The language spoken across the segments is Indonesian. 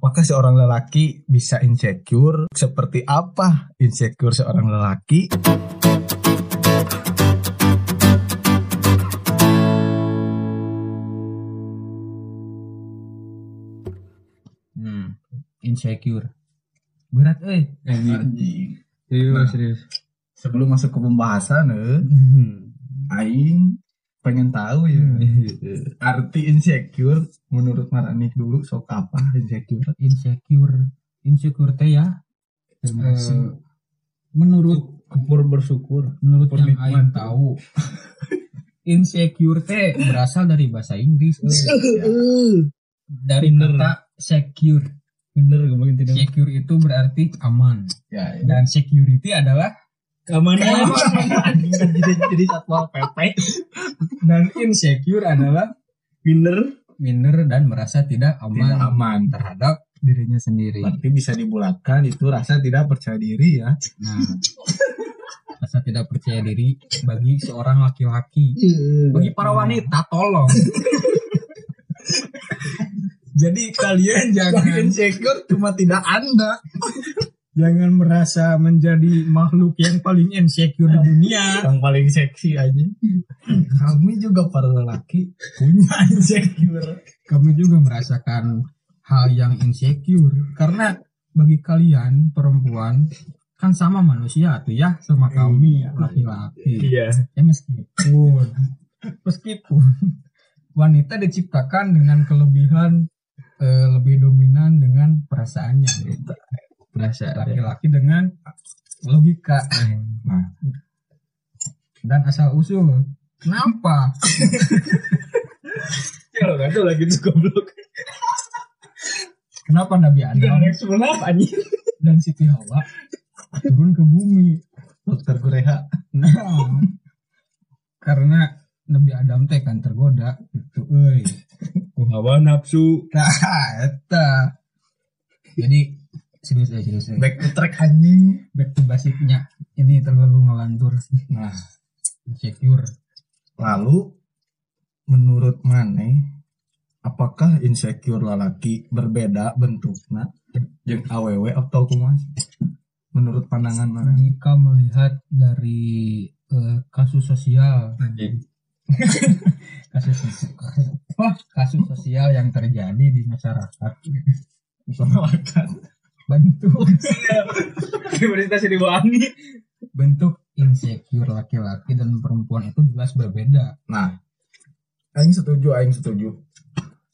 Apakah seorang lelaki bisa insecure? Seperti apa insecure seorang lelaki? Hmm, insecure. Berat eh. Anjing. Serius, Nah. serius. Sebelum masuk ke pembahasan, eh, Hmm. Aing pengen tahu ya arti insecure menurut Marani dulu sok apa insecure? insecure. Insecure teh ya. eh, menurut Syukur bersyukur. menurut yang. Aing tahu insecure teh berasal dari bahasa Inggris eh. dari kata secure Bener ngomongin tidak. secure itu berarti aman Ya, ya. dan security adalah Keamanan. jadi jadi satpol pp. Dan insecure adalah Bener. minder dan merasa tidak aman, Tidak aman. terhadap dirinya sendiri. Berarti bisa dibulatkan itu rasa tidak percaya diri ya. Nah, rasa tidak percaya diri bagi seorang laki-laki, bagi para wanita tolong. Jadi kalian jangan insecure cuma tidak anda. Jangan merasa menjadi makhluk yang paling insecure di dunia. Yang paling seksi aja. Kami juga para lelaki punya insecure. Kamu juga merasakan hal yang insecure karena bagi kalian perempuan kan sama manusia tuh ya sama kami laki-laki. Iya. Ya meskipun meskipun wanita diciptakan dengan kelebihan eh, lebih dominan dengan perasaannya gitu. Berasa. Laki-laki dengan logika. Nah. Dan asal usul. Kenapa? Kalau nggak tuh lagi tuh goblok. Kenapa Nabi Adam Sulap anjing. dan Siti Hawa turun ke bumi? Dokter Gureha. Nah, karena Nabi Adam teh kan tergoda gitu euy. Ku hawa nafsu. Nah, eta. Jadi serius eh serius eh. Back to track anjing. Back to basicnya. Ini terlalu ngelantur. Nah, Insecure. lalu menurut Mane apakah insecure lelaki berbeda bentuknya jeung aww atau kumaha? Menurut pandangan Mane. Jika melihat dari eh, kasus sosial Anjing. kasus wah, kasus sosial yang terjadi di masyarakat Penolakan. Bentuk Universitas Siliwangi. bentuk insecure laki-laki dan perempuan itu jelas berbeda Nah, aing setuju, aing setuju.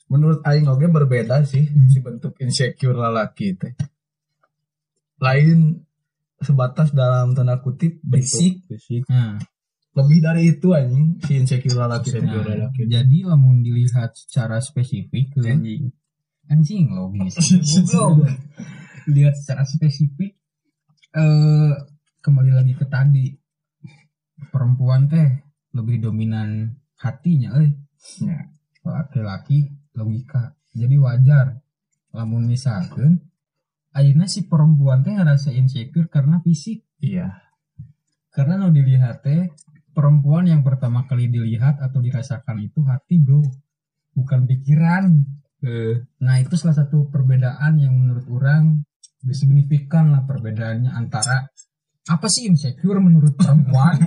Menurut aing oge berbeda sih si bentuk insecure lelaki teh. Lain sebatas dalam tanda kutip Basic. Fisik. nah, Lebih dari itu anjing si insecure lelaki teh. nah, jadi lamun dilihat secara spesifik Anjing. anjing logis. lihat secara spesifik eh kembali lagi ke tadi. Perempuan teh lebih dominan hatinya eh Ya. laki-laki logika. Jadi wajar. Lamun misalkan ayeuna si perempuan teh ngerasa insecure karena fisik. Iya. karena no dilihat teh perempuan yang pertama kali dilihat atau dirasakan itu hati bro. Bukan pikiran. Eh, Nah itu salah satu perbedaan yang menurut orang signifikan lah perbedaannya antara apa sih insecure menurut perempuan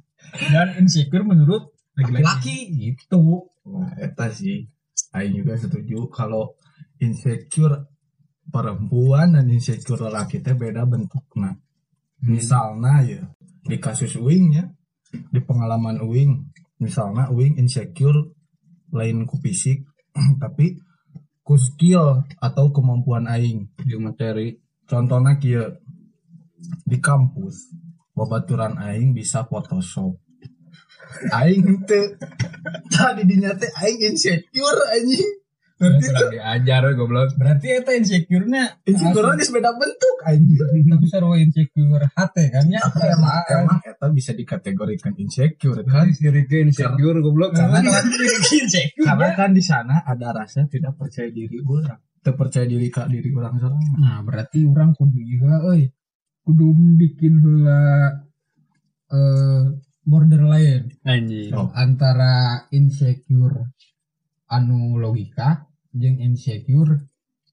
dan insecure menurut laki-laki gitu. Wah, eta sih. Aing juga setuju kalau insecure perempuan dan insecure lelaki teh beda bentuknya. Misalnya ya di kasus Uing ya, di pengalaman Uing, misalnya Uing insecure lain ku fisik, tapi ku skill atau kemampuan aing. di materi. Contohnya kia di kampus, babaturan aing bisa Photoshop. Aing teh tadi dinya teh aing insecure anjing. Ngerti Kurang diajar goblok. Berarti itu insecure-nya Insecure geus beda bentuk anjing. tapi sarua insecure hati kan ya. Emang emang eta bisa dikategorikan insecure kan? Diri ke insecure goblok. Karena kan, insecure. karena kan di sana ada rasa tidak percaya diri orang. Terpercaya diri kak diri orang sorangan. Nah, berarti orang kudu juga euy. Kudu bikin heula eh borderline Anjing. Oh. antara insecure anu logika jeung insecure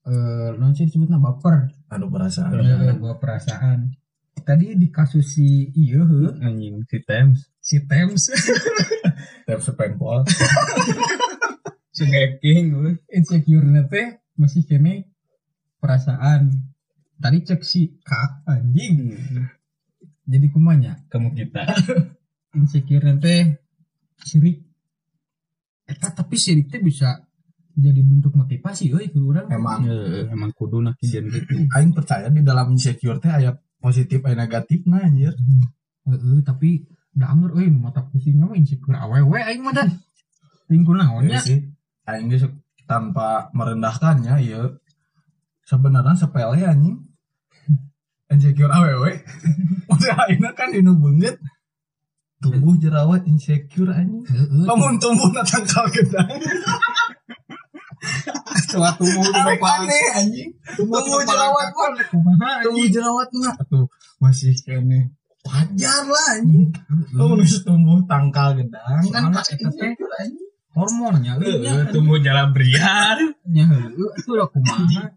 eh non sih disebutnya baper anu perasaan eh, bawa perasaan tadi di kasus si iya Anjing si Thames. si Thames tiap sepempol Si Gapking. insecure teh masih kene perasaan tadi cek si kak anjing jadi kumanya Kamu kita. insecure teh sirik eta tapi sirik teh bisa jadi bentuk motivasi euy ke urang emang Eh, Emang kudu nak kijen gitu. aing percaya di dalam insecure teh aya positif aya negatif nah anjir Heeh, tapi da anger euy mata pusing mah insecure awewe aing mah dah. Ting kunaon Iya nya? aing geus tanpa merendahkannya ya sebenarnya sepele anjing. Insecure awewe udah aina kan dinu banget tumbuh jerawat insecure anjing. Kamu tumbuh na tangkal gedang Suatu mau aneh anjing? Tumbuh jerawat tumbuh jerawat mah tuh masih kene. Wajar lah anjing. Kamu tumbuh tangkal gedang kan teh insecure anjing hormonnya nya. Eh, Tunggu jalan briar. Nya heueuh itu udah kumaha.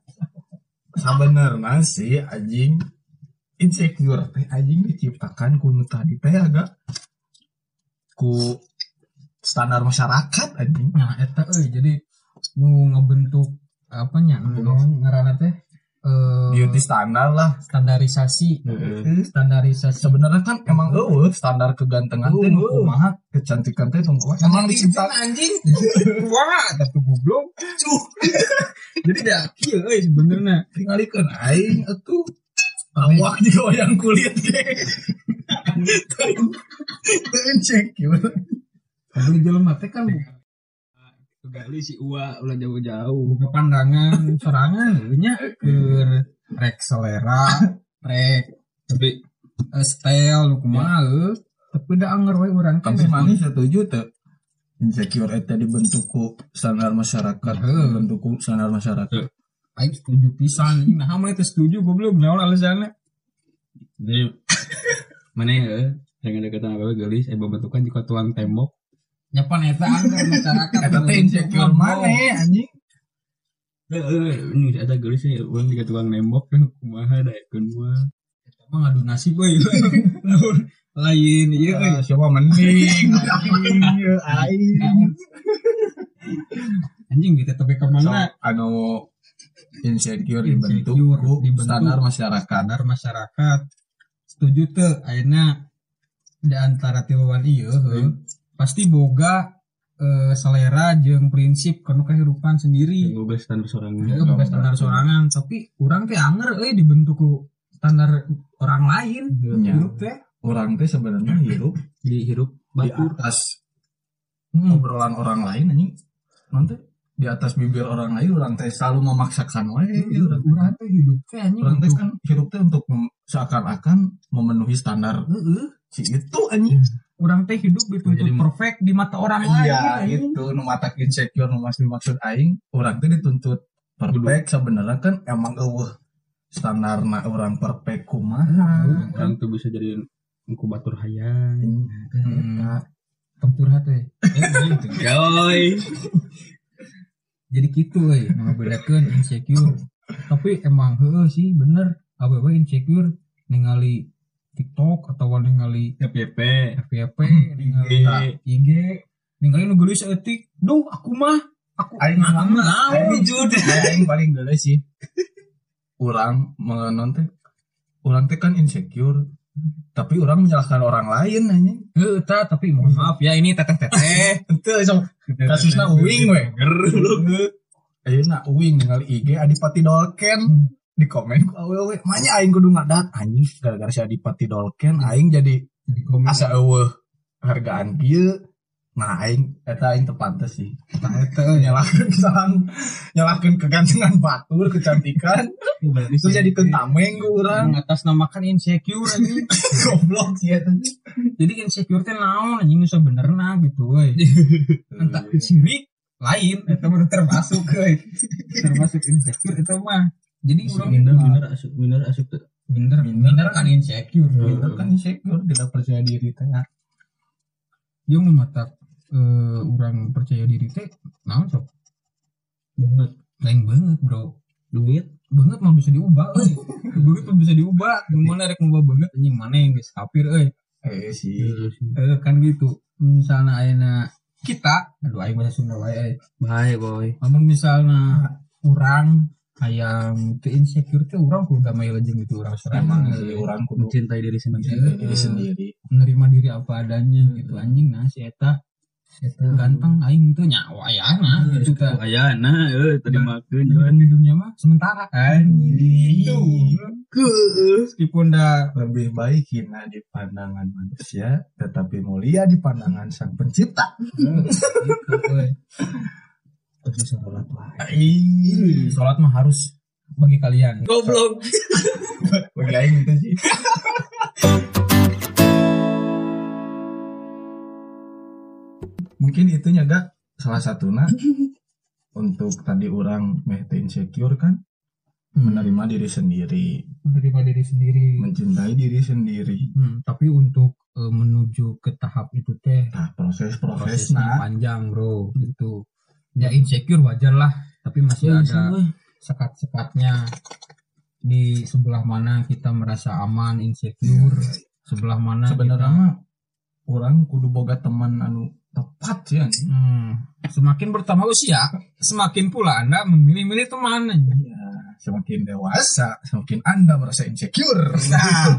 sebenarnya sih anjing insecure teh anjing diciptakan ku tadi teh agak ku standar masyarakat anjing Nah, eta euy jadi nu ngebentuk apa nya nu ngaranna teh eh beauty standar lah. standarisasi. Standarisasi. Sebenarnya kan emang eueuh standar kegantengan teh nu kumaha? Kecantikan teh kumaha? Emang diciptakan anjing. Wah tapi goblok. Cuh jadi dah kieu euy sebenarnya. Tingalikeun aing atuh. Awak juga yang kulit ge. Teu insecure Tapi jelema teh kan Gali si Ua ulah jauh-jauh. buka pandangan sorangan euy nya keur rek selera rek Tapi eh, style nu kumaha euy. tapi da anger we urang teh tapi mana setuju tuh insecure eta dibentuk ku standar masyarakat Heeh. dibentuk ku standar masyarakat aing setuju pisan ini nah mah teh setuju goblok naon alasanna jadi mana ya? Dengan deketan apa gelis, eh bentukan juga tuang tembok. Nyapan eta anger masyarakat eta teh insecure mana anjing? Eh, eh, ini ada gelis ya, uang juga tuang tembok kan kumaha da ikun mah. mah ngadu nasib Naon lain ieu euy Ya, siapa mending anjing ya aing. Anjing gitu tapi ke mana? Anu insecure dibentuk standar masyarakat. standar masyarakat. Setuju tuh akhirnya di antara tiluan iya pasti boga eh, selera jeung prinsip karena kehidupan sendiri Gue standar sorangan. Itu boga standar sorangan tapi kurang teh anger euy dibentuk ku standar orang lain Iya. hidup teh orang teh sebenarnya hidup Dihirup di batur. atas hmm. obrolan orang lain anjing nanti di atas bibir orang lain orang teh selalu memaksakan wae urang teh. Urang teh hidup teh anjing orang teh kan hidup teh untuk seakan-akan memenuhi standar Heeh. si itu anjing Urang teh hidup dituntut Jadi- perfect di mata orang lain iya itu nu matak insecure nu mas dimaksud aing orang teh dituntut perfect sebenarnya kan emang eueuh standarna orang perfect kumaha Orang tuh bisa jadi inkubator hayang. Hmm. Tong curhat we. Goy. jadi gitu we ngebedakeun insecure tapi emang heeh sih bener awewe insecure ningali TikTok atau ningali FYP. FYP ningali IG ningali nu geus etik duh aku mah aku Aing nah, mah- aing wujud aing paling geuleuh sih. Orang menonton teh orang teh kan insecure. Tapi orang menyalahkan orang lain Heuh, tah, tapi mohon maaf ya ini teteh teteh itu so kasusnya uing we. Ayeuna uing ningali IG Adipati Dolken di komen. Ku awewe manya aing kudu ngadat anjing gara-gara si Adipati Dolken aing jadi di komen. asa eueuh hargaan kieu. Nah aing eta aing tepantes sih. Tah eta nyalahkeun kesalahan nyalahkeun kegantengan batur kecantikan. Terus jadi kentameng ku urang. Mengatasnamakan insecure anjing. Goblok sih eta. Jadi insecure teh naon anjing nu sebenarnya gitu we entah sirik lain itu baru termasuk termasuk insecure itu mah jadi orang Minder, minder asup, minder asup tuh. minder minder kan insecure. Itu kan insecure tidak percaya diri teh. Dia mata orang percaya diri teh naon sok? Banget. lain banget bro. Duit? Banget mah bisa diubah euy. Banget mah bisa diubah. Gimana rek ngubah banget. Anjing mana yang geus kafir euy? Eh sih eh kan gitu. Misalnya ayeuna kita aduh aing bahasa Sunda wae bahaya boy. Namun misalnya orang hayang teu insecure teh urang kudu damai lejeng gitu urang emang sorangan sih orang kudu mencintai diri sendiri. mencintai diri sendiri menerima diri apa adanya gitu. Anjing nah si eta eta ganteng aing tuh nyawa ya nah gitu tah aya nah eh tadi makan dan di dunia mah sementara. Anjing. Gitu. Meskipun dah lebih baik hina di pandangan manusia tetapi mulia di pandangan sang pencipta. Gitu. terus sholat wae Ih, sholat mah harus bagi kalian. Goblok. Bagi aing itu sih. Mungkin itu gak. Salah satunya untuk tadi orang meh insecure kan? Menerima diri sendiri. Menerima diri sendiri. Mencintai diri sendiri. Hmm, tapi untuk eh, menuju ke tahap itu teh nah proses proses prosesnya nah panjang bro. Gitu ya insecure wajar lah tapi masih ada sekat-sekatnya. Di sebelah mana kita merasa aman insecure sebelah mana sebenarnya kita- orang kudu boga teman anu tepat anjing. Hmm, semakin bertambah usia semakin pula anda memilih-milih teman Ya, semakin dewasa semakin anda merasa insecure. Nah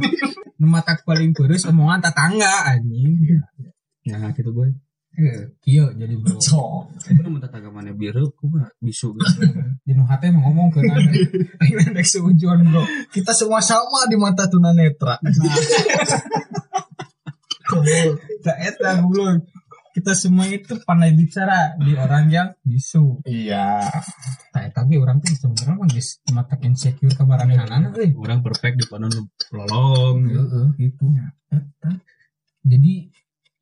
mata paling kurus omongan tetangga anjing. Nah gitu boy Eh, kieu jadi bro Cok. Sebenarnya mau tata mana biru, aku mah bisu di nu hate mah ngomong ke anda aing rek seujuan bro kita semua sama di mata tunanetra Tak eta goblok. Kita semua itu pandai bicara di orang yang bisu. iya Tak eta ge orang tuh sebenarnya mah geus mata insecure ka barangan euy. orang perfect di panon lolong Heeh, gitu. Eta. Jadi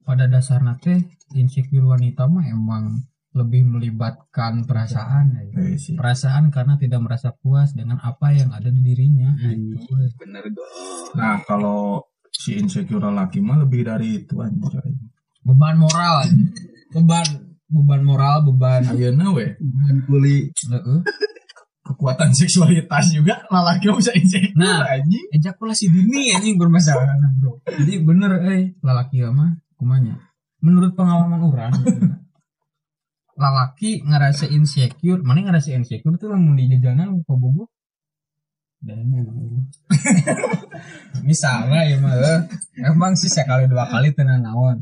pada dasarnya teh insecure wanita mah emang lebih melibatkan perasaan ya. Sih. Perasaan karena tidak merasa puas dengan apa yang ada di dirinya. Anjing. Gitu, bener go nah kalau si insecure laki mah lebih dari itu anjay Beban moral. Beban beban moral, beban ayeuna we kuli Heeh. kekuatan seksualitas juga laki mah bisa insecure Nah. anjing ejakulasi dini anjing bermasalah bro jadi bener eh lalaki mah kumanya. Menurut pengalaman orang lalaki ngerasa insecure mana ngerasa insecure tuh lamun di jajanan lupa bobo? Dan misalnya ya mah eh, emang sih sekali dua kali tenan naon.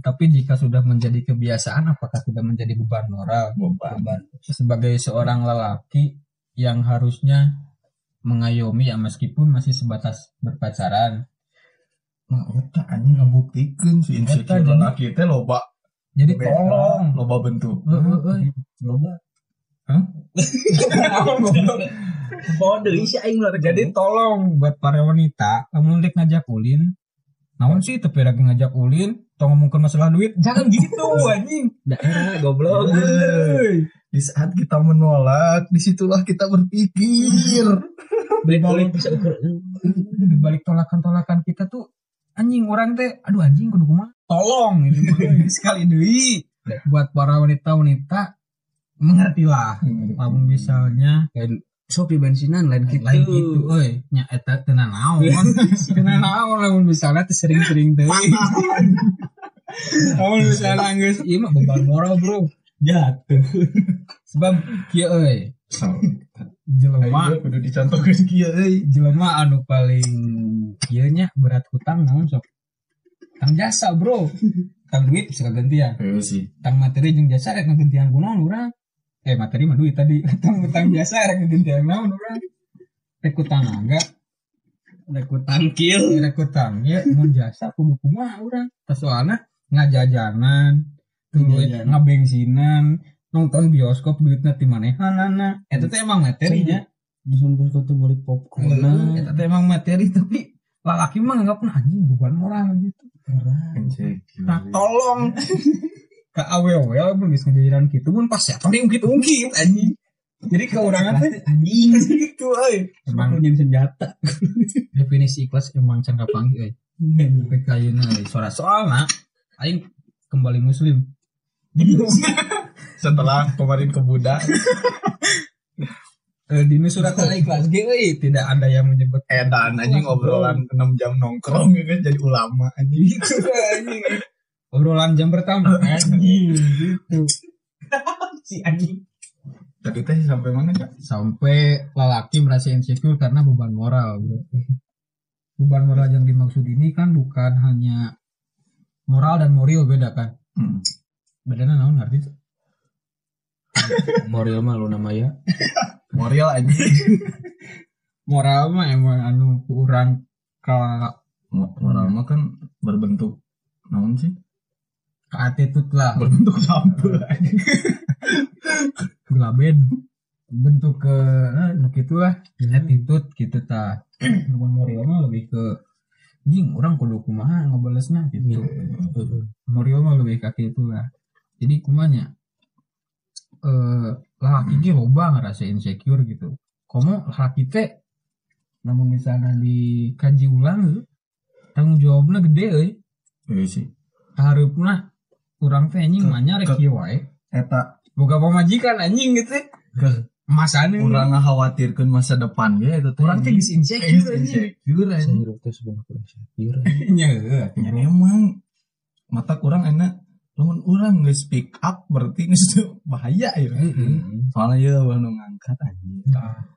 Tapi jika sudah menjadi kebiasaan apakah tidak menjadi beban moral? Beban. Sebagai seorang lelaki yang harusnya mengayomi ya meskipun masih sebatas berpacaran. Nah, eta anjing ngebuktikan si insecure Eta jadi- laki teh loba Jadi tolong. loba bentuk Eh, eh, eh. loba Hah? Bodoh isi aing luar Jadi tolong buat para wanita, kamu lek ngajak ulin, namun sih tapi lagi ngajak ulin, tong ngomongin masalah duit, jangan gitu anjing. daerah goblok Hei. di saat kita menolak di situlah kita berpikir balik bisa ukur Di balik tolakan-tolakan kita tuh anjing orang teh, aduh anjing kudu kumaha? Tolong ini mah. sekali deui buat para wanita-wanita mengertilah. Namun misalnya. Lain sopi bensinan lain gitu. Lain gitu euy nya eta teu naon? Teu naon lamun misalnya teu sering-sering teh lamun misalnya geus ieu mah beban moral bro. Jatuh. Sebab kieu euy so, jelema. Kudu dicontohkan kieu euy jelema anu paling kieu nya berat hutang naon sok? Tang jasa bro. Tang duit bisa kagantian Ayo sih. Tang materi jeung jasa rek ngagantian kunaon urang? Eh materi mah duit tadi. Tang tang jasa rek ngagantian naon urang? Rek tenaga aku tangkil rekutang ya mun jasa kudu kumaha urang. Tah soalna ngajajanan duit Ngajajanan. Nonton bioskop duitna ti manehanana eta teh emang materinya disumpah kau tuh beli popcorn eta teh emang materi tapi lalaki mah nganggapna anjing beban moral gitu. Nah tolong. Ka awewe lamun geus ngajajanan kitu mun pas siapa nih ungkit-ungkit anjing. Jadi keurangan teh anjing. gitu euy. Emang jadi senjata. Definisi ikhlas emang can kapanggih euy? PK ayeuna euy soal soalna aing kembali muslim setelah kemarin ke Buddha. Eh, di surat al-ikhlas ge euy, tidak ada yang menyebut. Edan anjing ngobrolan 6 jam nongkrong ya kan jadi ulama anjing. Anjing. Obrolan jam pertama. Anjing gitu. si anjing. Tadi teh sampai mana kak? Sampai lelaki merasa insecure karena beban moral bro. beban moral yang dimaksud ini kan bukan hanya moral dan moral beda kan? Hmm. bedanya naon ngerti tuh Moral mah lu nama ya. moral anjing. Moral mah emang anu kurang ke Mo- moral mah kan berbentuk naon sih? ke attitude lah. Berbentuk sampel anjing. Gelaben. Bentuk ke nah, nu gitu lah attitude gitu ta. Namun moral mah lebih ke jing orang kudu kumaha ngebalesna gitu. Morio mah lebih kaki itu lah. Jadi kumanya eh laki ge loba ngerasa insecure gitu. Komo laki teh namun misalnya dikaji ulang eh, tanggung jawabnya gede euy. iya sih Harupna urang teh anjing manya rek wae. eta Boga pamajikan anjing gitu. ke Masane kurang ngakhawatirkeun masa depan ge eta teh urang teh anjing. geus insecure anjing. insecure Saya anjing teh sebenarnya kurang insecure. Nya heuh. ya emang mata kurang enak lamun orang nggak speak up berarti nggak bahaya ya Heeh. soalnya ya baru ngangkat anjing.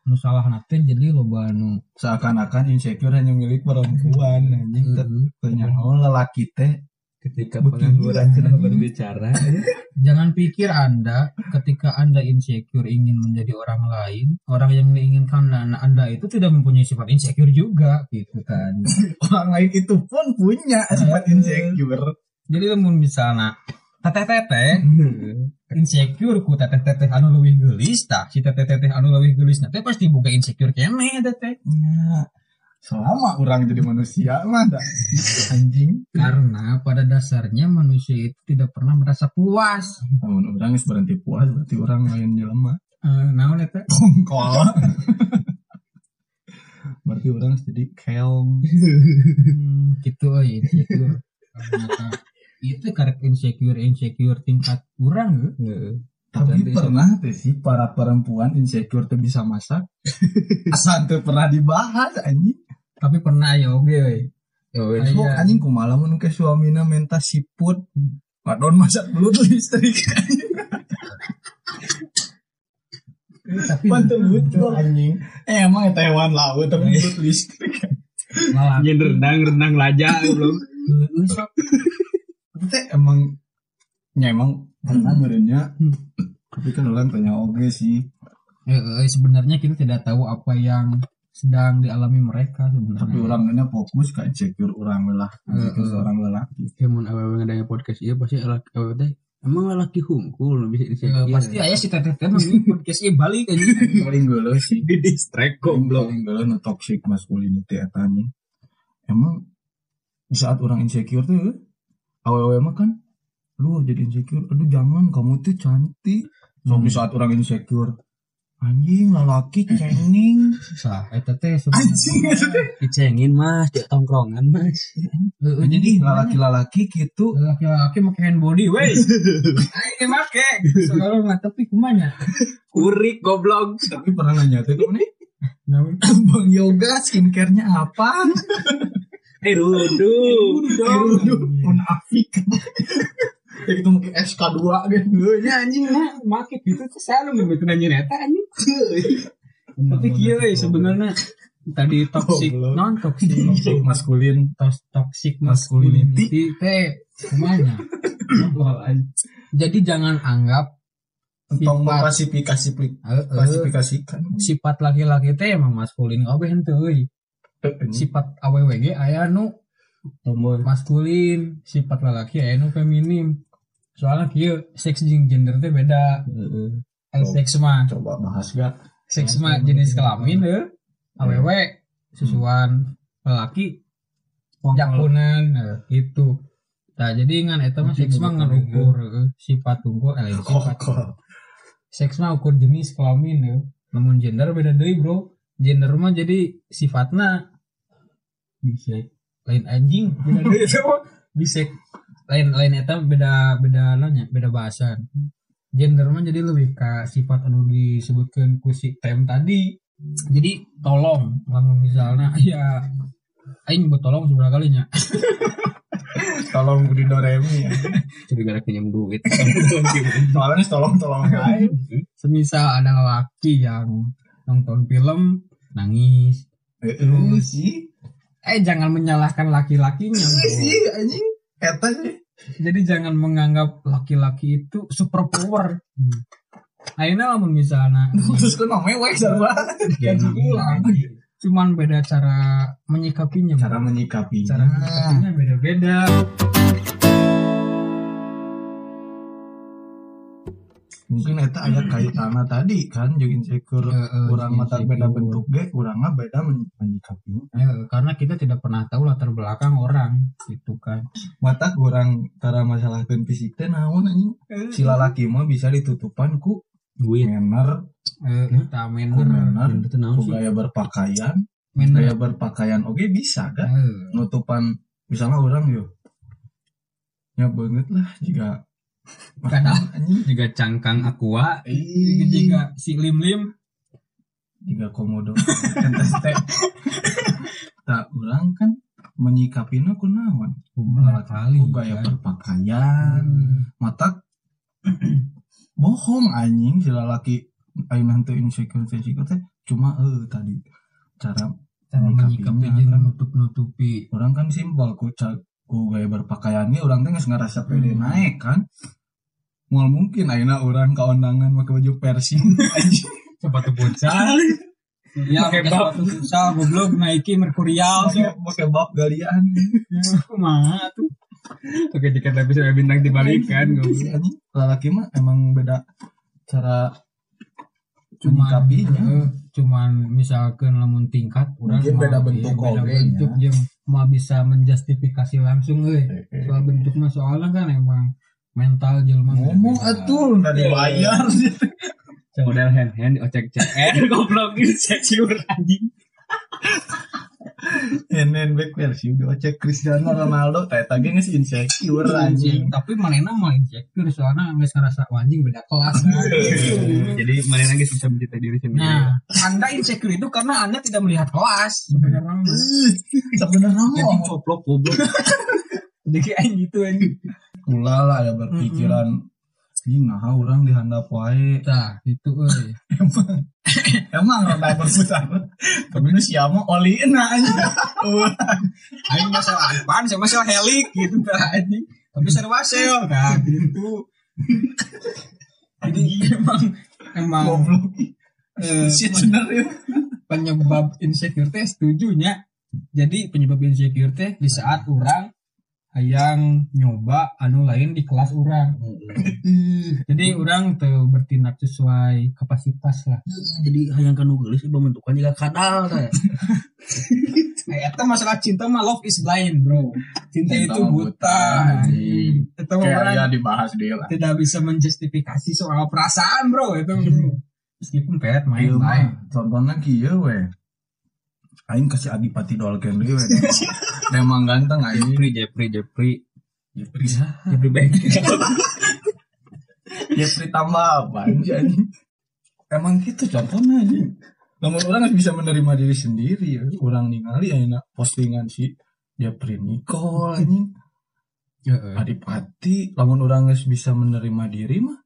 Nu salah nate jadi loba nu seakan-akan insecure hanya milik perempuan anjing. Heeh. ternyata lelaki teh Ketika pengangguran sudah berbicara, Jangan pikir Anda ketika Anda insecure ingin menjadi orang lain, orang yang diinginkan Anda, anda itu tidak mempunyai sifat insecure juga gitu kan. orang lain itu pun punya sifat insecure Jadi namun misalnya teteh-teteh insecure ku teteh-teteh anu leuwih geulis tah si teteh-teteh anu leuwih geulis teh pasti buka insecure keneh teteh. ya selama orang jadi manusia mah anjing Karena pada dasarnya manusia itu tidak pernah merasa puas. namun orang berhenti puas berarti orang lain jelema Eh, naon eta? kongkol berarti orang jadi keong Hmm, gitu euy insecure. Ternyata itu karek insecure insecure tingkat kurang ya. Tapi Ganti pernah tuh sih para perempuan insecure tuh bisa masak. Asal tuh pernah dibahas anjing. tapi pernah ya oke we. Ya. Iya. So, anjing kumaha mun ke suamina minta siput. Padahal masak belut listrik. Eh, tapi betul anjing. Eh emang eta hewan laut tapi belut listrik. lalaki Nyen rendang rendang laja belum. Heeh, teh emang ya emang pernah merenya. Tapi kan orang tanya oke sih. Eh, eh, sebenarnya kita tidak tahu apa yang sedang dialami mereka sebenarnya Tapi orangnya fokus ke insecure orang lah. Insecure Eh, eh. seorang lelaki. Kemun awal ngadanya podcast iya pasti laki awal teh emang laki hungkul bisa insecure. pasti ayah si teteh teh mah podcastnya balik aja Paling gue sih. di distract goblok. Paling galau no toxic masculinity eta anjing. Emang di saat orang insecure tuh awal-awal mah kan? Lu jadi insecure. Aduh jangan kamu tuh cantik. So di saat orang insecure. Anjing lalaki cengeng. Sah. Eta teh anjing Dicengin mas, di tongkrongan mas. sebenarnya jadi lalaki-lalaki gitu. Laki-laki make hand body wey ayo make. Nggak tapi kumanya Kurik goblok. tapi pernah nanya tuh nih? Namun, bang yoga skincare-nya apa Eh rudu. Aduh, munafik. Jadi itu mungkin SK2 gitu. Ya anjing mah make gitu tuh selalu ngebetu nanya neta anjing. Tapi kieu we sebenarnya. Tadi toxic non toxic. Toxic maskulin tos toxic Masculinity. teh semuanya jadi jangan anggap eh, eh, klasifikasikan. Sifat laki-laki teh emang maskulin kabeh henteu euy sifat awwg aya nu maskulin. Sifat lelaki aya nu feminim. Soalnya kieu seks jeung gender teh beda. El seks mah coba bahas gak? seks mah jenis kelamin deh aww susuan lelaki jakunan gitu. Nah jadi ngan eta mah seks mah ngan ukur sifat unggul eh sifat seks mah ukur jenis kelamin ya namun gender beda deui bro. Gender mah jadi sifatna bisa lain anjing beda mah bisa lain lain eta beda beda nanya beda bahasan. Gender mah jadi lebih ke sifat anu disebutkan ku si tem tadi. Jadi tolong lamun misalnya ya aing buat tolong seberapa kalinya. Tolong di Doremi ya. Jadi gara pinjam duit. Soalnya tolong tolong aja. semisal ada laki yang nonton film nangis. Eh, sih. Eh jangan menyalahkan laki-lakinya bro. sih anjing. Eta sih. jadi jangan menganggap laki-laki itu super power hmm. akhirnya lamun misalnya Terus kan namanya wek sarua. gaji pulang cuman beda cara menyikapinya Cara menyikapinya. cara menyikapinya beda-beda mungkin eta aya kaitannya tadi kan jeung insecure Heeh, kurang mata beda bentuk ge kurangnya beda men- menyikapinya. Eh, karena kita tidak pernah tahu latar belakang orang gitu kan. Mata kurang cara masalahkeun fisik teh naon anjing? Si lalaki mah bisa ditutupan ku Duit. manner. Eh, manner. Itu ku sih? gaya berpakaian. Manner. Gaya berpakaian oke bisa kan nutupan misalnya orang yo ya banget lah jika Anjing. Juga cangkang aqua. Jika si lim lim jika komodo teh. Tak orang kan menyikapinya kunaon? Kumaha kali, gaya kan? berpakaian mata bohong anjing si lalaki. Ayo nanti insecure insecure teh. Cuma eh tadi cara cara menyikapi kan. nutup nutupi orang kan simpel ku ku gaya berpakaiannya orang teh geus ngerasa pede Hmm. naik kan? Mal mungkin ayeuna orang ke undangan pakai baju anjing. Sepatu futsal. ya pakai sepatu susah goblok Nike Mercurial. Pakai bab galian. Kumaha tuh? Oke, jika tapi saya bintang dibalikan. Anjing lalaki mah emang beda cara cuman menyikapinya. eh, cuman misalkan lamun tingkat mah, beda bentuk iya, beda bentuk. Mah bisa menjustifikasi langsung euy soal bentuk mah soalnya kan emang mental jelema ngomong atuh udah dibayar Model hand hand ocek CR goblok insecure anjing. Enen back versi udah cek Cristiano Ronaldo teh tadi geus insecure anjing anjing tapi manehna mah insecure soalnya geus ngerasa "Oh, anjing beda kelas kan. Jadi mana nangis bisa mencintai diri sendiri. Nah, Anda insecure itu karena Anda tidak melihat kelas sebenarnya. sebenarnya Anjing mah coplok goblok. Jadi kayak gitu anjing. ulah lah ya berpikiran Ih, nah orang dihandap wae Nah, itu euy. emang rada berputar tapi nu siapa oli na anjing Aing masalah apaan sih masalah helik gitu kan anjing. Tapi serba sel kan gitu. Jadi emang emang goblok eh, bener ya penyebab insecure teh setuju nya. Jadi penyebab insecure teh di saat orang hayang nyoba anu lain di kelas orang. Jadi orang tuh bertindak sesuai kapasitas lah. Jadi hayang kanu geulis ieu bentukan juga kadal teh. Eh, itu masalah cinta mah love is blind bro. Cinta, Cinta itu buta. buta. Itu orang ya dibahas dia lah tidak bisa menjustifikasi soal perasaan bro itu bro. Meskipun pet main Ieu main. mah contohnya kieu we aing kasih adipati dolken deui emang ganteng aing Jeffrey Jeffrey Jeffrey. Jeffrey. Jeffrey Bank. Jeffrey tambah apa emang gitu contohnya anjing. Namun orang harus bisa menerima diri sendiri ya. Orang ningali ayeuna postingan si Jeffrey Nicole anjing. Heeh. adipati lamun orang geus bisa menerima diri mah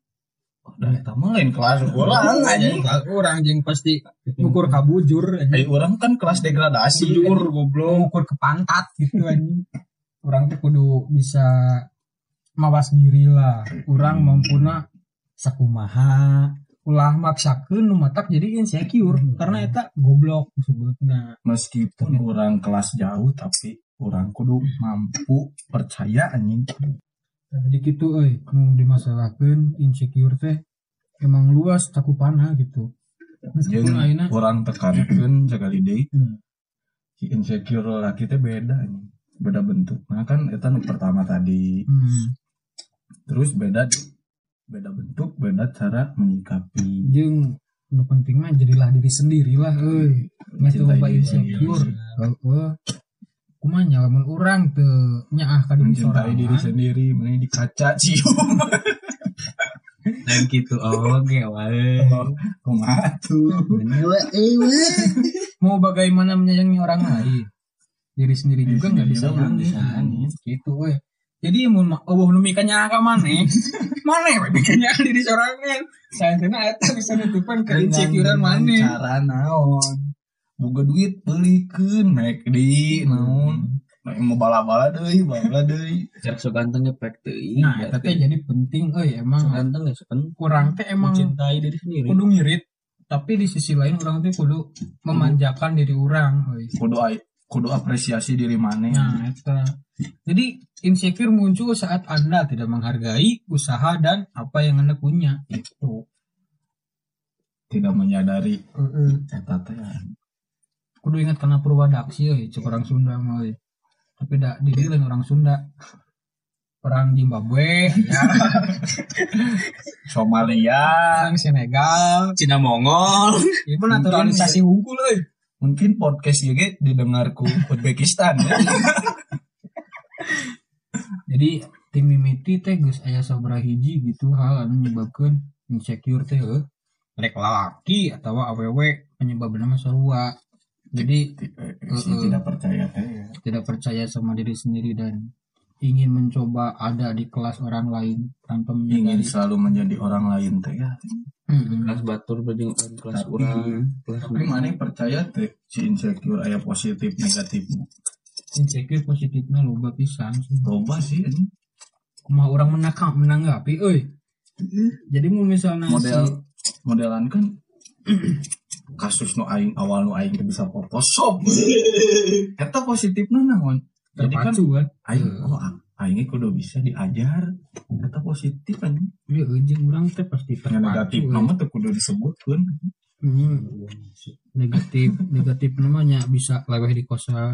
udah eta mah lain kelas. Orang anjing. Orang jeung pasti ngukur kabujur anjing. orang kan kelas degradasi Bujur goblok. Ngukur ke pantat gitu anjing. Orang tuh kudu bisa mawas diri lah. Orang mampuna sakumaha. Ulah maksakeun nu matak jadi insecure karena eta goblok disebutna. meskipun orang kelas jauh tapi orang kudu mampu percaya anjing. Nah, jadi gitu euy nu dimasalahkeun insecure teh emang luas cakupana gitu. Meskipun Jeung ayeuna. orang tekankeun sekali deui Hmm. si insecure laki teh beda anjing beda bentuk. Nah kan nu pertama tadi. Hmm, terus beda beda bentuk beda cara menyikapi. Jeung nu penting mah jadilah diri sendiri lah euy. Mencintai coba diri insecure. Kumanya lamun urang teu nyaah ka diri mencintai diri sendiri mana di kaca cium. Dan gitu oke wae. Kumaha tuh mau bagaimana menyayangi orang lain? Diri sendiri juga nggak bisa disayangi. gitu weh jadi mau oh nu mikanya ka mana mana we mikanya diri sorangan. Sayangnya eta bisa nutupan ke insecurean mana cara naon boga duit belikeun make di naon? Mek mau bala-bala deui bala deui. Cek so ganteng efek teuing nah eta teh jadi penting euy so emang ganteng ya penting. Kurang teh emang mencintai diri sendiri. kudu ngirit tapi di sisi lain orang teh kudu memanjakan diri orang euy. Kudu kudu apresiasi diri maneh. Nah, eta. Jadi insecure muncul saat Anda tidak menghargai usaha dan apa yang Anda punya. Itu. tidak menyadari. Heeh. eta teh Kudu ingat karena Purwadaksi euy, cek orang Sunda mah euy. Tapi dak di lain orang Sunda. Orang Zimbabwe, ya, Somalia orang Senegal, Cina Mongol itu naturalisasi unggul euy. mungkin podcast juga didengarku Uzbekistan ya Jadi tim mimiti teh geus aya sabaraha hiji gitu hal anu menyebabkan insecure teh. Rek lalaki atau awewe penyebabnya mah sarua. Jadi si tidak percaya teh ya. tidak percaya sama diri sendiri dan ingin mencoba ada di kelas orang lain tanpa ingin menyadari. selalu menjadi orang lain teh ya Mm-mm. kelas batur berarti bukan kelas Tapi- orang kelas tapi mana percaya teh si insecure aya positif negatifnya Insecure positifnya loba pisan sih. loba sih ini. Kumaha orang menangkap menanggapi euy. Jadi mau misalnya model si modelan kan kasus nu aing awal nu aing bisa Photoshop eta positifnya naon jadi kan kan. aing oh a- aing kudu bisa diajar eta positif kan Ya ujung orang teh pasti terpacu. negatif nama tuh kudu disebutkan Hmm. Negatif negatif namanya bisa leweh di kosan.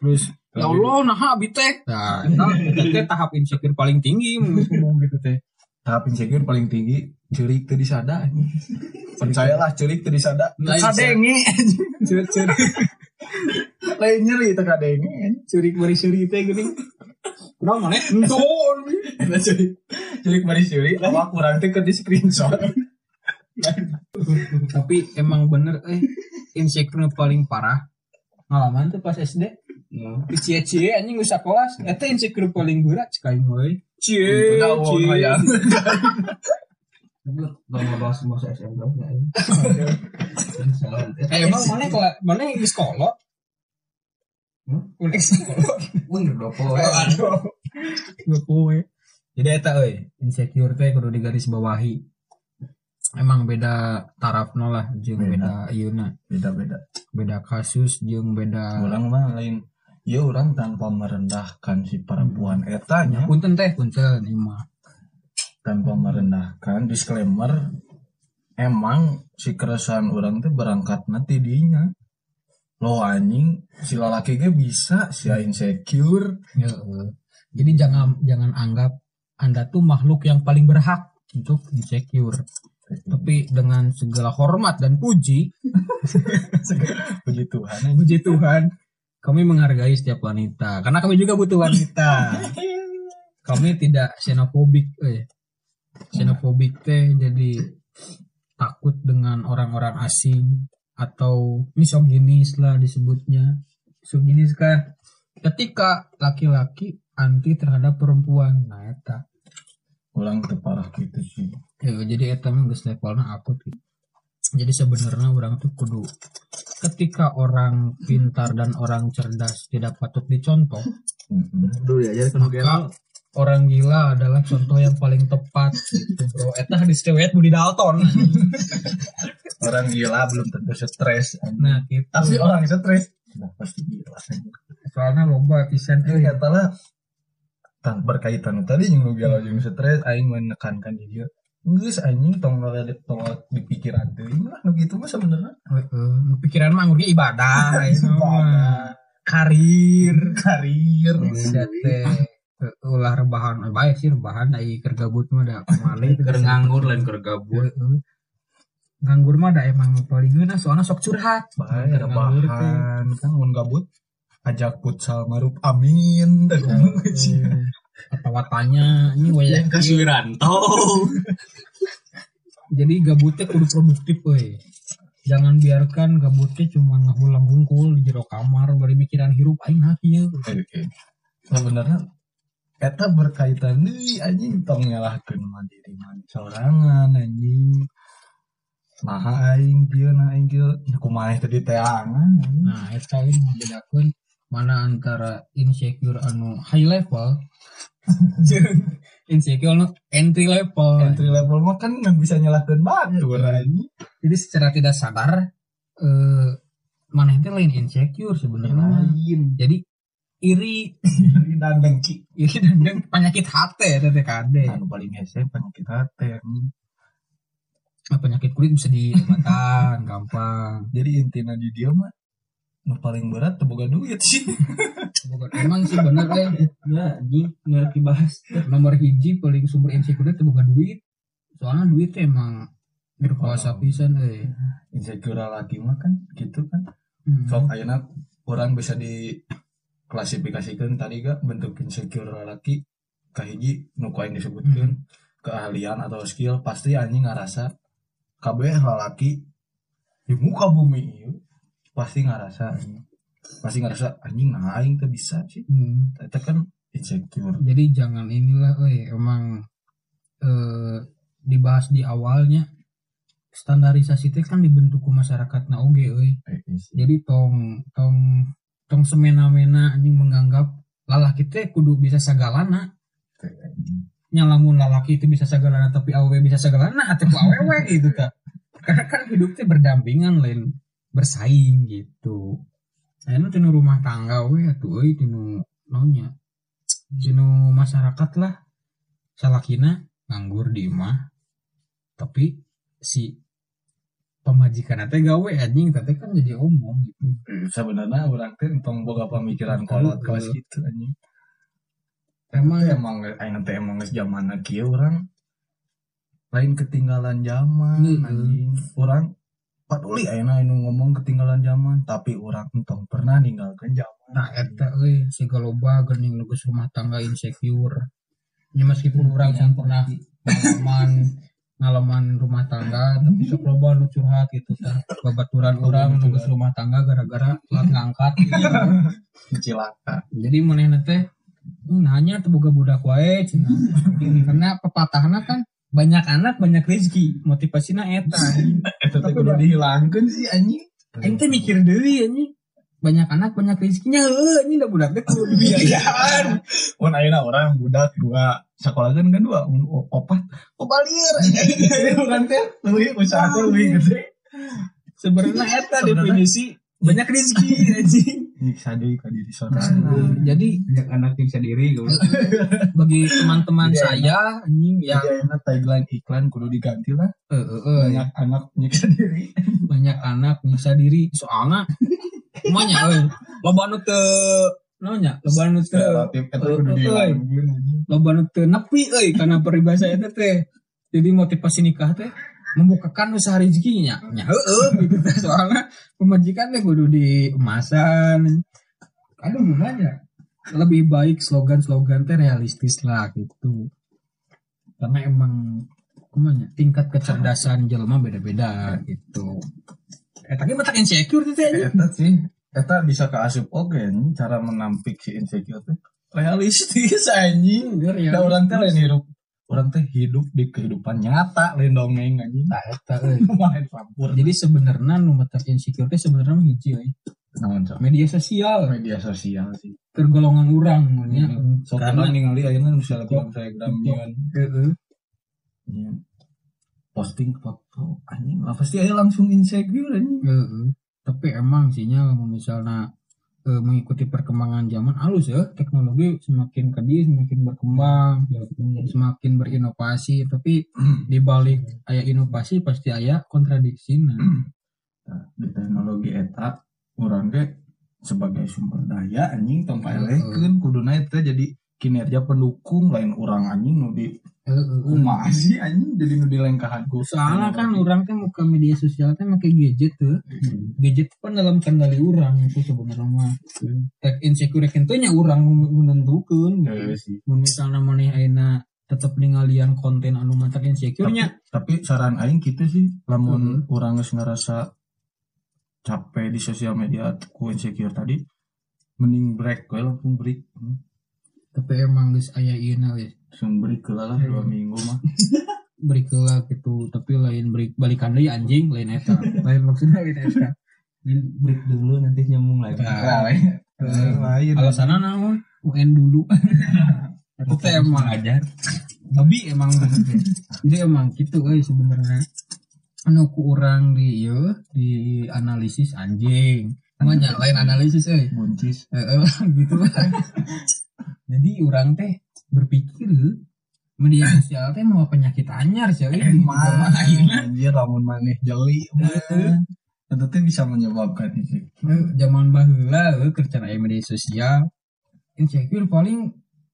Terus ya Allah nah abi teh. Nah, teh tahap insecure paling tinggi ngomong gitu teh. Tahap insecure paling tinggi cerik teu disada anjing. percayalah cerik teu disada Lain kadenge Cur-cur lain nyeri teu kadenge curik bari seri teh geuning. Kunaon maneh? Enton. cerik cerik bari cerik awak kurang teh keur di screenshot Tapi emang bener eh insecure paling parah. Ngalaman tuh pas SD. Nah, Cie-cie anjing usah kelas. Eta insecure paling berat sekali mulai. Cie, cie. tapi udah ngebahas masa SMP ya? Salah. Eh emang mana kalau mana yang di sekolah? Hmm? Udah sekolah. Bener dong, Aduh. Gak kowe. Jadi eta euy, insecure teh kudu digaris bawahi. Emang beda tarafna lah jeung Beda. beda ayeuna. beda-beda Beda kasus jeung beda orang mah lain ya orang tanpa merendahkan si perempuan etanya. Punten teh punten mah. tanpa merendahkan disclaimer emang si keresahan orang tuh berangkat nanti dinya lo anjing si lalaki ge bisa si insecure. Ya, eh. Jadi jangan jangan anggap Anda tuh makhluk yang paling berhak untuk insecure. Tapi dengan segala hormat dan puji, puji Tuhan puji Tuhan, kami menghargai setiap wanita. Karena kami juga butuh wanita. Kami tidak xenofobik, eh. Xenofobik teh jadi takut dengan orang-orang asing atau misoginis lah disebutnya. Misoginis kan ketika laki-laki anti terhadap perempuan. Nah, eta. orang tuh parah gitu sih Ya, jadi eta mah geus levelna akut gitu. Jadi sebenarnya orang tuh kudu ketika orang pintar dan orang cerdas tidak patut dicontoh, Mm-mm. Dulu diajar kan maka orang gila adalah contoh yang paling tepat gitu, bro. Eta hadis riwayat Budi Dalton. orang gila belum tentu stres. Nah, kita tapi orang stres sudah pasti gila soalnya loba pisan Eh, euy. katalah tan berkaitan tadi yang lu galau jeung stres aing menekankan di dia geus anjing tong ngeliat tong di pikiran teuing lah nu kitu mah sebenarnya. Heeh, pikiran mah ngurus ibadah, mah. Ibadah. karir. karir. Teh. Ulah rebahan. Eh, baik sih rebahan ai keur gabut mah da kemali keur nganggur lain keur gabut. Heeh. nganggur mah da emang paling geuna soalnya sok curhat. Teh. rebahan. Kan mun gabut ajak futsal marup amin kata-watanya ini waya Kasuranto. jadi gabutnya kudu produktif we jangan biarkan gabutnya cuma ngahulang hungkul di jero kamar bari mikiran hirup aing ya. Sebenarnya eta berkaitan deui anjing tong nyalahkeun mandiri man sorangan anjing. Nah aing kieu nah aing kieu kumaha tadi teangan nah eta ini membedakan mana antara insecure anu high level? Insecure anu entry level. Entry level mah kan nggak bisa nyalahkeun batur anjing. Jadi secara tidak sadar eh mana itu lain? Insecure sebenarnya. Lain. Jadi iri. Dan dengki iri dan dan penyakit hati ya TTKD anu paling hese penyakit hati penyakit kulit bisa diobatan gampang. Jadi intinya di dia mah nu paling berat teu boga duit sih. Emang sih bener eh Ya, anjing nggak dibahas. nomor hiji paling sumber insecure itu bukan duit. Soalnya duit emang berkuasa pisan eh. Insecure laki mah kan gitu kan. Hmm. sok ayeuna orang bisa diklasifikasikan tadi gak bentuk insecure laki kahiji nu ku aing disebutkeun keahlian atau skill pasti anjing ngarasa kabeh lalaki di muka bumi pasti anjing. pasti ngarasa anjing nah aing teh bisa sih Hmm. itu kan insecure jadi jangan inilah eh emang eh dibahas di awalnya standarisasi itu kan dibentuk ku masyarakat na oge euy Eh, sih. jadi tong tong tong semena-mena anjing menganggap lalaki teh kudu bisa sagalana anjing. nyalamun lalaki itu bisa sagalana tapi awewe bisa sagalana atau awewe gitu kan karena kan hidupnya berdampingan lain bersaing gitu. Ayeuna tinu rumah tangga we atuh euy tinu nonya tinu masyarakat lah. Salakina nganggur di imah tapi si pemajikan teh gawe anjing teh kan jadi omong gitu. Sebenarnya orang teh tong boga pemikiran kolot kelas gitu anjing. Emang- emang emang aing teh emang geus zamanna kieu urang lain ketinggalan zaman Hmm. anjing. Orang peduli ayeuna anu ngomong ketinggalan zaman tapi orang entong pernah ninggalkeun zaman Nah, eta euy si galoba geuning nu geus rumah tangga insecure. Ya meskipun orang yang pernah ngalaman ngalaman rumah tangga tapi sok loba nu curhat gitu tah. Babaturan orang nu geus rumah tangga gara-gara telat ngangkat. cilaka Jadi manehna teh "Hmm, nanya tuh boga budak wae cenah. Karena pepatahna kan banyak anak banyak rezeki. Motivasinya eta teh Tapi udah- dihilangkeun sih anjing. Aing teh mikir deui anjing. Banyak anak banyak rezekinya heuh ini udah budak teh kudu dibiayakan mun ayeuna orang budak dua. Sekolah kan kan dua opat. Obalier urang teh leuwih usaha teh leuwih gede. Sebenarnya eta definisi banyak rezeki anjing nyiksa deui ka diri sorangan Nah, jadi Banyak anak yang bisa diri. gue. bagi teman-teman Iya, saya anjing yang Jadi ayeuna tagline iklan kudu diganti lah. Eh, eh, eh, banyak anak nyiksa diri. Banyak anak nyiksa diri. Soalnya semuanya euy loba nu teu naonnya loba nu teu Eh, eh, dihilangkeun anjing. Loba nu teu nepi euy karena peribahasa eta teh. Jadi motivasi nikah teh membukakan usaha rezekinya. Nya heeh gitu. Soalnya pemajikan teh kudu di emasan aduh gimana lebih baik slogan-slogan teh realistis lah gitu. Karena emang kumanya tingkat kecerdasan jelma beda-beda gitu. Eh tapi matak insecure tuh teh anjing. eta sih eta bisa keasup oge anjing, cara menampik si insecure teh realistis anjing. Ya. da orang teh lain hidup orang teh hidup di kehidupan nyata lain dongeng anjing. Nah, eta, main campur jadi sebenarnya nu matak insecure teh sebenarnya mah hiji euy. media sosial. Media sosial sih. Tergolongan orang ya so karena pernah ningali ayeuna misalnya kurang telegram nyeun Heeh. nyeun posting foto anjing. Lah pasti aya langsung insecure anjing? Heeh. tapi emang sinyal misalnya eh, mengikuti perkembangan zaman halus ya teknologi semakin ke dia semakin berkembang semakin berinovasi. Tapi di balik ayah inovasi pasti ayah kontradiksi. Nah. Nah, di teknologi eta orang ge sebagai sumber daya anjing tong paelekeun kuduna eta jadi kinerja pendukung lain orang anjing nu di Heeh. kumaha sih anjing jadi nu di lengkahan ku Soalnya kan orang kan muka media sosial kan pakai gadget tuh. Gadget kan dalam kendali orang itu sebenarnya mah. Tek insecure tentunya orang menentukan gitu. Sih. Mun misalnya maneh ayeuna tetep ningalian konten anu mantak insecure nya tapi saran aing gitu sih lamun orang geus ngerasa capek di sosial media ku insecure tadi mending break we langsung break Hmm. Tapi emang geus aya ieu na we. langsung break ke lah dua minggu mah. Lah gitu, tapi lain break balikan deui anjing lain eta. lain maksudnya lain eta. break dulu nanti nyambung lagi. Eh, lain. Alasanna naon? UN dulu. Itu teh emang ajar babi emang jadi emang gitu euy sebenarnya. Anu ku urang di ieu di analisis anjing. Namanya lain analisis euy buncis. Heeh, gitu jadi orang teh berpikir media sosial teh mau penyakit anyar sih anjir lamun maneh jeli itu teh bisa menyebabkan itu. Zaman baheula euy kerjaan media sosial. Insecure paling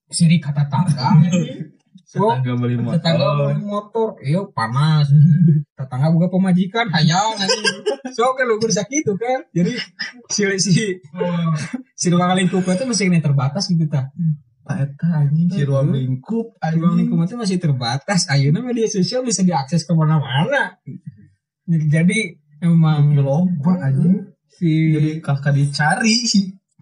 siri kata tangga tetangga beli tetangga motor beli motor. Iyo panas. Tetangga buka pemajikan hayang so kan lu bisa gitu kan? Jadi si si si ruang lingkupnya tuh masih ini terbatas gitu ta. Eta anjing. Si ruang lingkup ruang anjing lingkup itu masih terbatas. Ayeuna media sosial bisa diakses ke mana-mana. Jadi emang loba anjing. si jadi kakak dicari.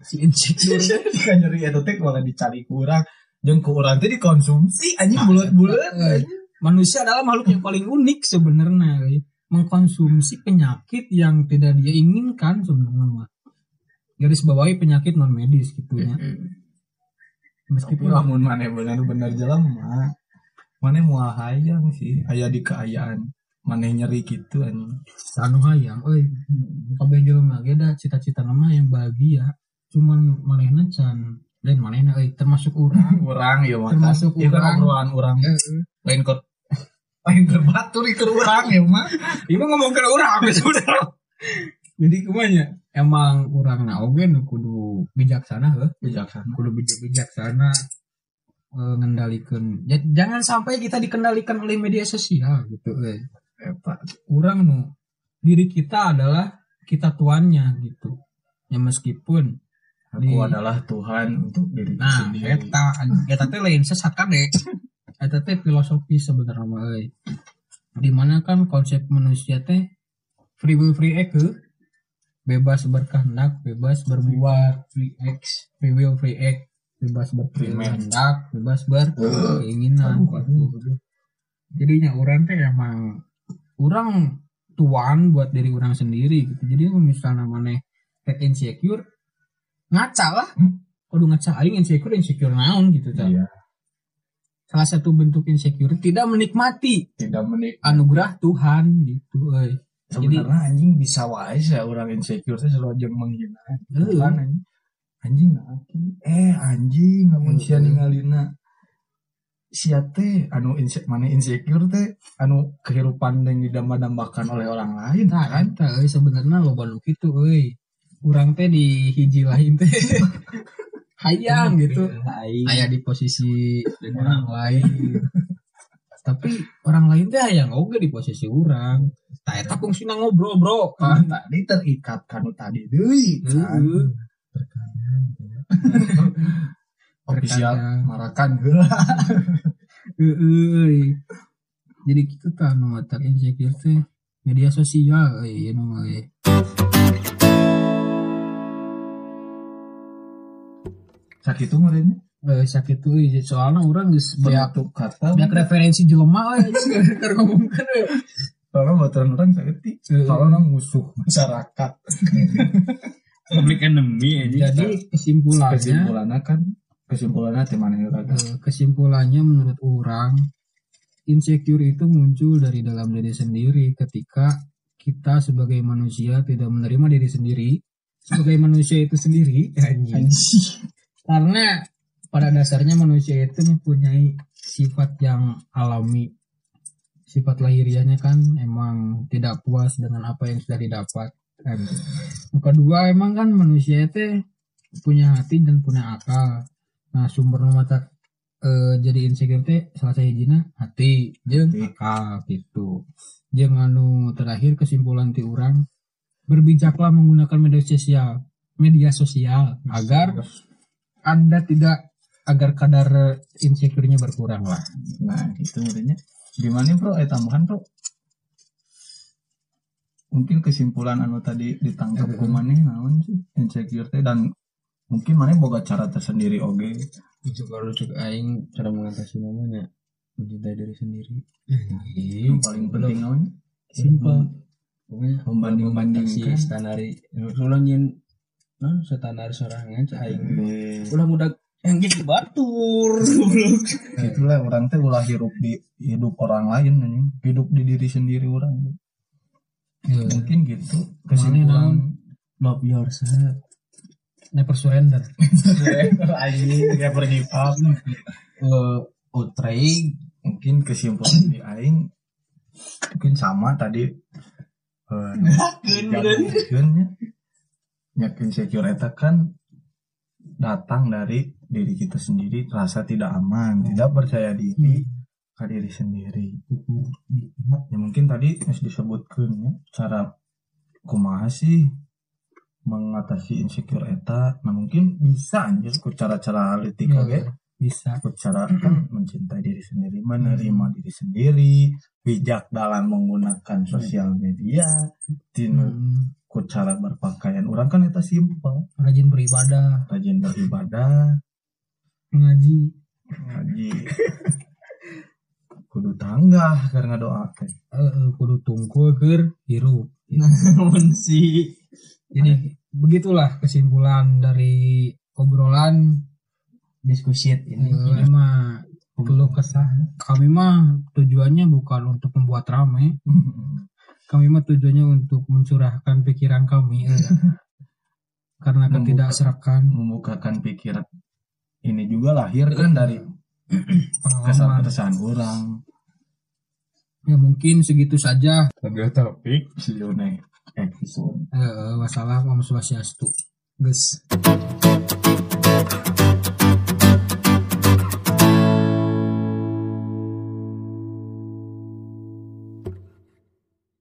si insecure. Kan nyeri itu teh malah dicari kurang jeung ku urang teh dikonsumsi anjing bulat-bulat Eh, manusia adalah makhluk yang paling unik sebenarnya eh. mengkonsumsi penyakit yang tidak dia inginkan sebenarnya. Garis bawahi penyakit non medis gitu ya. Meskipun lamun maneh bener-bener jelas mah maneh mau hayang sih aya di keayaan. Maneh nyeri gitu anjing. Anu hayang euy. Kabeh jelema ge cita-cita nama yang bahagia. Cuman manehna can lain manehna euy termasuk urang urang ya mah Termasuk Ieu kan obrolan urang Heeh. lain ke lain ke batur ke ya mah Ibu ngomong ke orang sebenarnya. Jadi kumanya emang orang na oge nu kudu bijaksana heuh, bijaksana kudu bijak bijaksana eh, ngendalikan. Ja- jangan sampai kita dikendalikan oleh media sosial gitu euy. eta Orang nu diri kita adalah kita tuannya gitu. Ya meskipun aku Di- adalah Tuhan untuk diri nah sendiri eta eta teh lain sesat kade. Eta teh filosofi sebenarnya mah euy. Di mana kan konsep manusia teh free will free act bebas berkehendak, bebas berbuat, free X, free will, free act, bebas berkehendak, bebas berkeinginan. gitu. Jadinya orang teh emang orang tuan buat diri orang sendiri gitu. Jadi misalnya mana teh insecure ngaca lah. Kudu ngaca aing insecure insecure naon gitu ta. Iya. Salah satu bentuk insecure tidak menikmati tidak menik anugerah Tuhan gitu euy. Jadi sebenarnya anjing bisa wae sih orang insecure teh selalu jeung menghina kan anjing anjing eh anjing namun sia ningalina sia teh anu inse mana insecure teh anu kehidupan yang didamba-dambakan oleh orang lain Nah, kan euy sebenarnya loba nu kitu euy. Urang teh di hiji lain teh hayang gitu. Aya di posisi orang lain. Tapi orang lain teh hayang oge di posisi urang. Tah eta fungsina ngobrol, Bro. kan tadi terikat kanu tadi deui kan official marakan heula Heeh. Jadi kitu tah nu insecure teh media sosial euy ieu mah sakit tuh merenya Eh sakit tuh euy soalna urang geus beak penutup kata. beak referensi jelema keur ngomongkeun euy. soalnya baturan orang sakit soalnya musuh masyarakat. Public enemy aja Jadi kesimpulannya kesimpulannya kan kesimpulannya di mana ya eh, kesimpulannya menurut orang insecure itu muncul dari dalam diri sendiri ketika kita sebagai manusia tidak menerima diri sendiri. Sebagai manusia itu sendiri anjing. Karena pada dasarnya manusia itu mempunyai sifat yang alami sifat lahiriahnya kan emang tidak puas dengan apa yang sudah didapat kan. Yang kedua emang kan manusia itu punya hati dan punya akal nah sumber mata eh, jadi insecure teh salah saya jina hati Hati. akal gitu jeung anu terakhir kesimpulan ti urang berbijaklah menggunakan media sosial media sosial agar anda tidak agar kadar insecure-nya berkurang lah Nah, itu intinya. Gimana bro? Eh tambahan bro. Mungkin kesimpulan anu tadi ditangkap ku maneh naon sih insecure teh dan mungkin maneh boga cara tersendiri oge. Itu kalau cek aing cara mengatasi namanya mencintai diri sendiri. Yang paling penting naon? Simpel. Pokoknya Membanding-bandingkan. standar ulang nyen non standar sorangan cek aing. Ulah mudah yang gitu batur. Itulah orang teh ulah hidup di hidup orang lain anjing. Hidup di diri sendiri orang. Ya, Mungkin gitu kesimpulan. Love yourself. never surrender Anjing kayak pergi pub. Eh, Utrecht Mungkin kesimpulan di aing mungkin sama tadi eh yakin secure eta kan datang dari diri kita sendiri rasa tidak aman tidak percaya diri ke diri sendiri. Ya mungkin tadi harus disebutkan ya cara kumaha sih mengatasi insecure eta. Nah mungkin bisa anjir ku cara-cara litik Ya, oke bisa. Ku cara kan mencintai diri sendiri menerima diri sendiri bijak dalam menggunakan sosial media tinu Hmm, ku cara berpakaian orang kan eta simpel rajin beribadah. Rajin beribadah. Mengaji ngaji. Kudu tangga karena doa teh. Eh, eh, kudu tungku keur hirup. Sih. jadi begitulah kesimpulan dari obrolan Diskusi ini. ini mah keluh kesah. Kami mah tujuannya bukan untuk membuat rame kami mah tujuannya untuk mencurahkan pikiran kami eh. karena Membuka. ketidakserakan membukakan pikiran. Ini juga lahir kan dari pengalaman. kesan-kesan orang. Ya mungkin segitu saja. Lebih topik. si next episode. Eh, wassalam warahmatullahi wabarakatuh guys